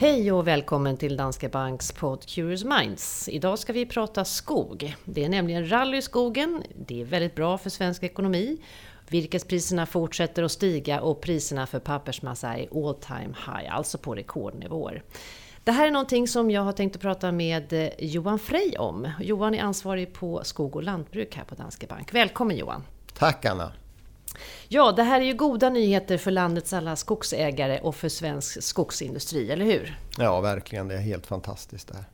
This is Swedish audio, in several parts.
Hej och välkommen till Danske Banks podd Curious Minds. Idag ska vi prata skog. Det är nämligen rally i skogen. Det är väldigt bra för svensk ekonomi. Virkespriserna fortsätter att stiga och priserna för pappersmassa är all time high, alltså på rekordnivåer. Det här är någonting som jag har tänkt att prata med eh, Johan Frey om. Johan är ansvarig på skog och lantbruk här på Danske Bank. Välkommen Johan! Tack Anna! Ja, det här är ju goda nyheter för landets alla skogsägare och för svensk skogsindustri, eller hur? Ja, verkligen. Det är helt fantastiskt det här.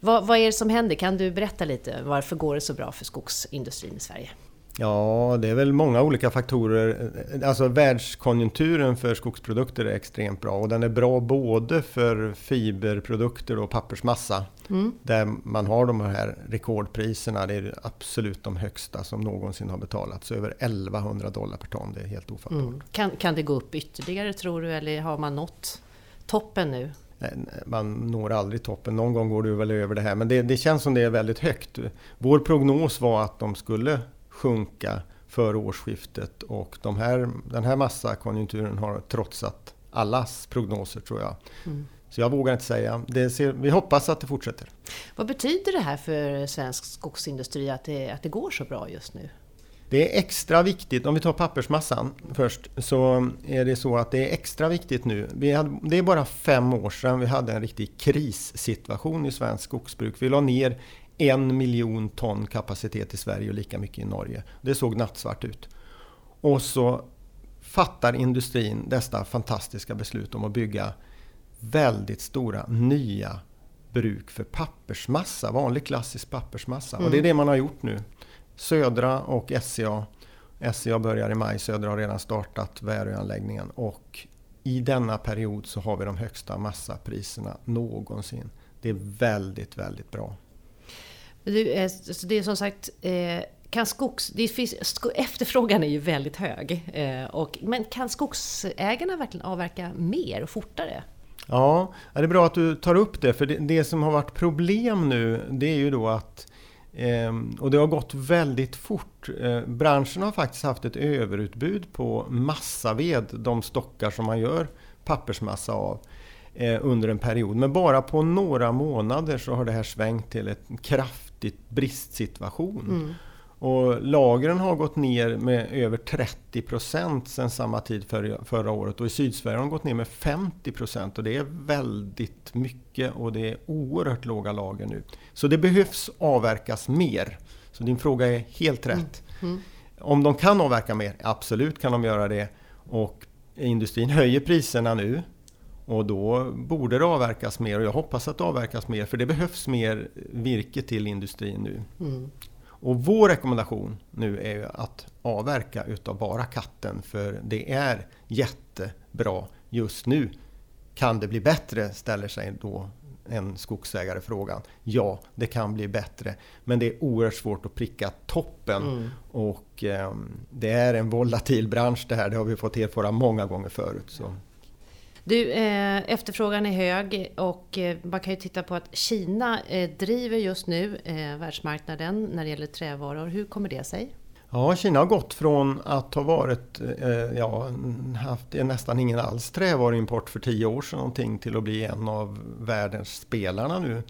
Vad, vad är det som händer? Kan du berätta lite? Varför går det så bra för skogsindustrin i Sverige? Ja, det är väl många olika faktorer. Alltså världskonjunkturen för skogsprodukter är extremt bra och den är bra både för fiberprodukter och pappersmassa. Mm. Där man har de här rekordpriserna, det är absolut de högsta som någonsin har betalats. Över 1100 dollar per ton, det är helt ofattbart. Mm. Kan, kan det gå upp ytterligare tror du eller har man nått toppen nu? man når aldrig toppen. Någon gång går det väl över det här. Men det, det, känns som det är väldigt högt. Vår prognos var att de skulle sjunka före årsskiftet och de här, den här massakonjunkturen har trotsat allas prognoser tror jag. Mm. Så jag vågar inte säga. Ser, vi hoppas att det fortsätter. Vad betyder det här för svensk skogsindustri att det, att det går så bra just nu? Det är extra viktigt, om vi tar pappersmassan först, så är det så att det är extra viktigt nu. Vi hade, det är bara fem år sedan vi hade en riktig krissituation i svensk skogsbruk. Vi la ner en miljon ton kapacitet i Sverige och lika mycket i Norge. Det såg nattsvart ut. Och så fattar industrin dessa fantastiska beslut om att bygga väldigt stora nya bruk för pappersmassa, vanlig klassisk pappersmassa. Mm. Och det är mm. det man har gjort nu. Södra och SCA. SCA börjar i maj, Södra har redan startat Väröanläggningen. Och i denna period så har vi de högsta massapriserna någonsin. Det är väldigt, väldigt bra. Det eh, det är som sagt eh, kan skogs, det finns, efterfrågan är ju väldigt hög. Eh, och, men kan skogsägarna verkligen avverka mer och fortare? Ja, det är bra att du tar upp det. För det, det som har varit problem nu, det är ju då att ehm, och det har gått väldigt fort. Branschen har faktiskt haft ett överutbud på massaved, de stockar som man gör pappersmassa av. Under en period. Men bara på några månader så har det här svängt till ett kraft kraftigt bristsituation. Mm. Och lagren har gått ner med över 30 procent sedan samma tid för, förra året. Och i Sydsverige har de gått ner med 50 procent. Och det är väldigt mycket och det är oerhört låga lager nu. Så det behövs avverkas mer. Så din fråga är helt rätt. Mm. Mm. Om de kan avverka mer? Absolut kan de göra det. Och industrin höjer priserna nu. Och då borde det avverkas mer och jag hoppas att det avverkas mer för det behövs mer virke till industrin nu. Mm. Och vår rekommendation nu är att avverka utav bara katten för det är jättebra just nu. Kan det bli bättre? ställer sig då en skogsägare frågan. Ja, det kan bli bättre. Men det är oerhört svårt att pricka toppen. Mm. Och eh, det är en volatil bransch det här. Det har vi fått erfara många gånger förut. Så. Du, eh, efterfrågan är hög och eh, man kan ju titta på att Kina eh, driver just nu eh, världsmarknaden när det gäller trävaror. Hur kommer det sig? Ja, Kina har gått från att ha varit, eh, ja, haft nästan ingen alls trävaruimport för tio år sedan någonting till att bli en av världens spelarna nu.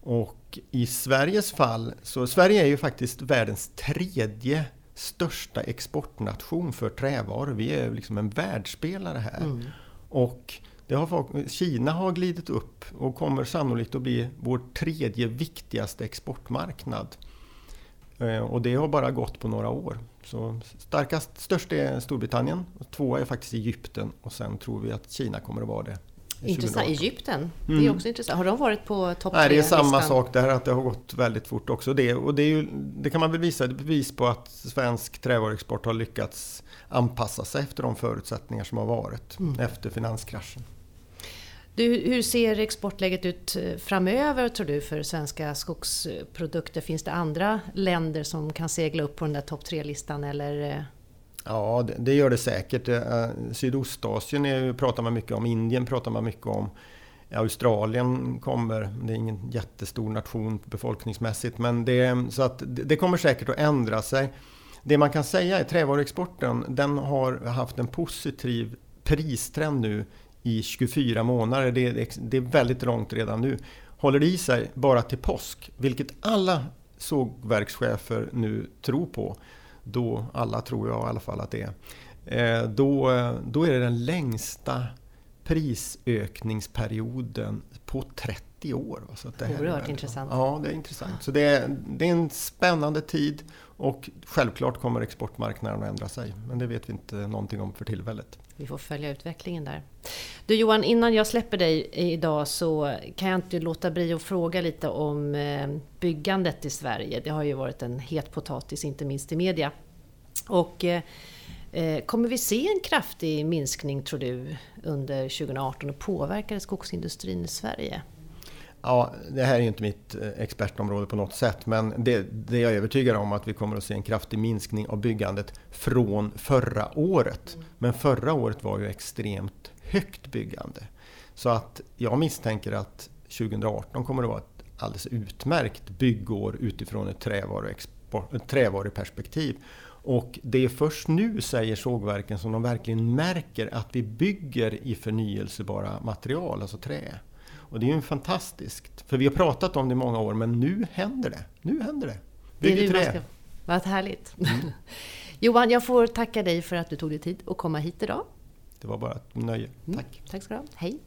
Och i Sveriges fall, så Sverige är ju faktiskt världens tredje största exportnation för trävaror. Vi är liksom en världsspelare här. Mm. Och det har, Kina har glidit upp och kommer sannolikt att bli vår tredje viktigaste exportmarknad. Eh, och det har bara gått på några år. Så starkast, störst är Storbritannien, tvåa är faktiskt Egypten och sen tror vi att Kina kommer att vara det Intressant. Egypten, det är mm. också intressant. Har de varit på topp Nej, det är samma sak där, att det har gått väldigt fort också. Det, och det, är ju, det kan man väl visa ett bevis på att svensk trävaruexport har lyckats anpassa sig efter de förutsättningar som har varit mm. efter finanskraschen. Du, hur ser exportläget ut eh, framöver tror du för svenska skogsprodukter? Finns det andra länder som kan segla upp på den där topp tre-listan eller eh, Ja, det, det, gör det säkert. Eh, Sydostasien är, pratar man mycket om, Indien pratar man mycket om. Australien kommer, det är ingen jättestor nation befolkningsmässigt, men det, så att det kommer säkert att ändra sig. Det man kan säga är att trävaruexporten, den har haft en positiv pristrend nu i 24 månader. Det är, det är väldigt långt redan nu. Håller det i sig bara till påsk, vilket alla sågverkschefer nu tror på, då, alla tror jag i alla fall att det är, eh, då, då är det den längsta prisökningsperioden på 30 år. Så det är Oerhört intressant. Ja, det är intressant. Så det är, det är en spännande tid och självklart kommer exportmarknaden att ändra sig. Men det vet vi inte någonting om för tillfället. Vi får följa utvecklingen där. Du Johan, innan jag släpper dig idag så kan jag inte låta bli att fråga lite om eh, byggandet i Sverige. Det har ju varit en het potatis, inte minst i media. Och eh, eh, kommer vi se en kraftig minskning, tror du, under 2018 och påverkar det skogsindustrin i Sverige? Ja, det här är inte mitt expertområde på något sätt, men det, det jag är övertygad om att vi kommer att se en kraftig minskning av byggandet från förra året. Mm. Men förra året var ju extremt högt byggande. Så att jag misstänker att 2018 kommer att vara ett alldeles utmärkt byggår utifrån ett trävaruperspektiv. Och det är först nu, säger sågverken, som de verkligen märker att vi bygger i förnyelsebara material, alltså trä. Och det är ju fantastiskt. För vi har pratat om det i många år, men nu händer det. Nu händer det. Bygg i trä. Vad härligt. Mm. Johan, jag får tacka dig för att du tog dig tid att komma hit idag. Det var bara ett nöje. Mm. Tack. Tack ska du ha. Hej.